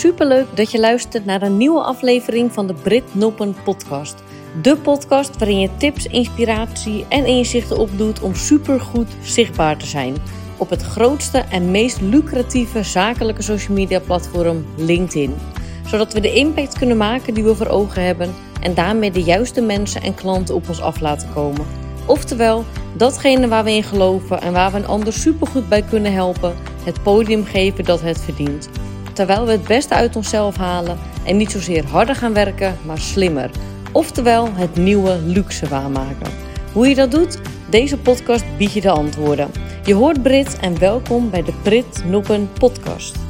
superleuk dat je luistert naar een nieuwe aflevering van de Brit Noppen podcast. De podcast waarin je tips, inspiratie en inzichten opdoet om supergoed zichtbaar te zijn op het grootste en meest lucratieve zakelijke social media platform LinkedIn. Zodat we de impact kunnen maken die we voor ogen hebben en daarmee de juiste mensen en klanten op ons af laten komen. Oftewel, datgene waar we in geloven en waar we een ander supergoed bij kunnen helpen, het podium geven dat het verdient. Terwijl we het beste uit onszelf halen en niet zozeer harder gaan werken, maar slimmer. Oftewel, het nieuwe luxe waarmaken. Hoe je dat doet? Deze podcast biedt je de antwoorden. Je hoort Brit en welkom bij de Brit Noppen podcast.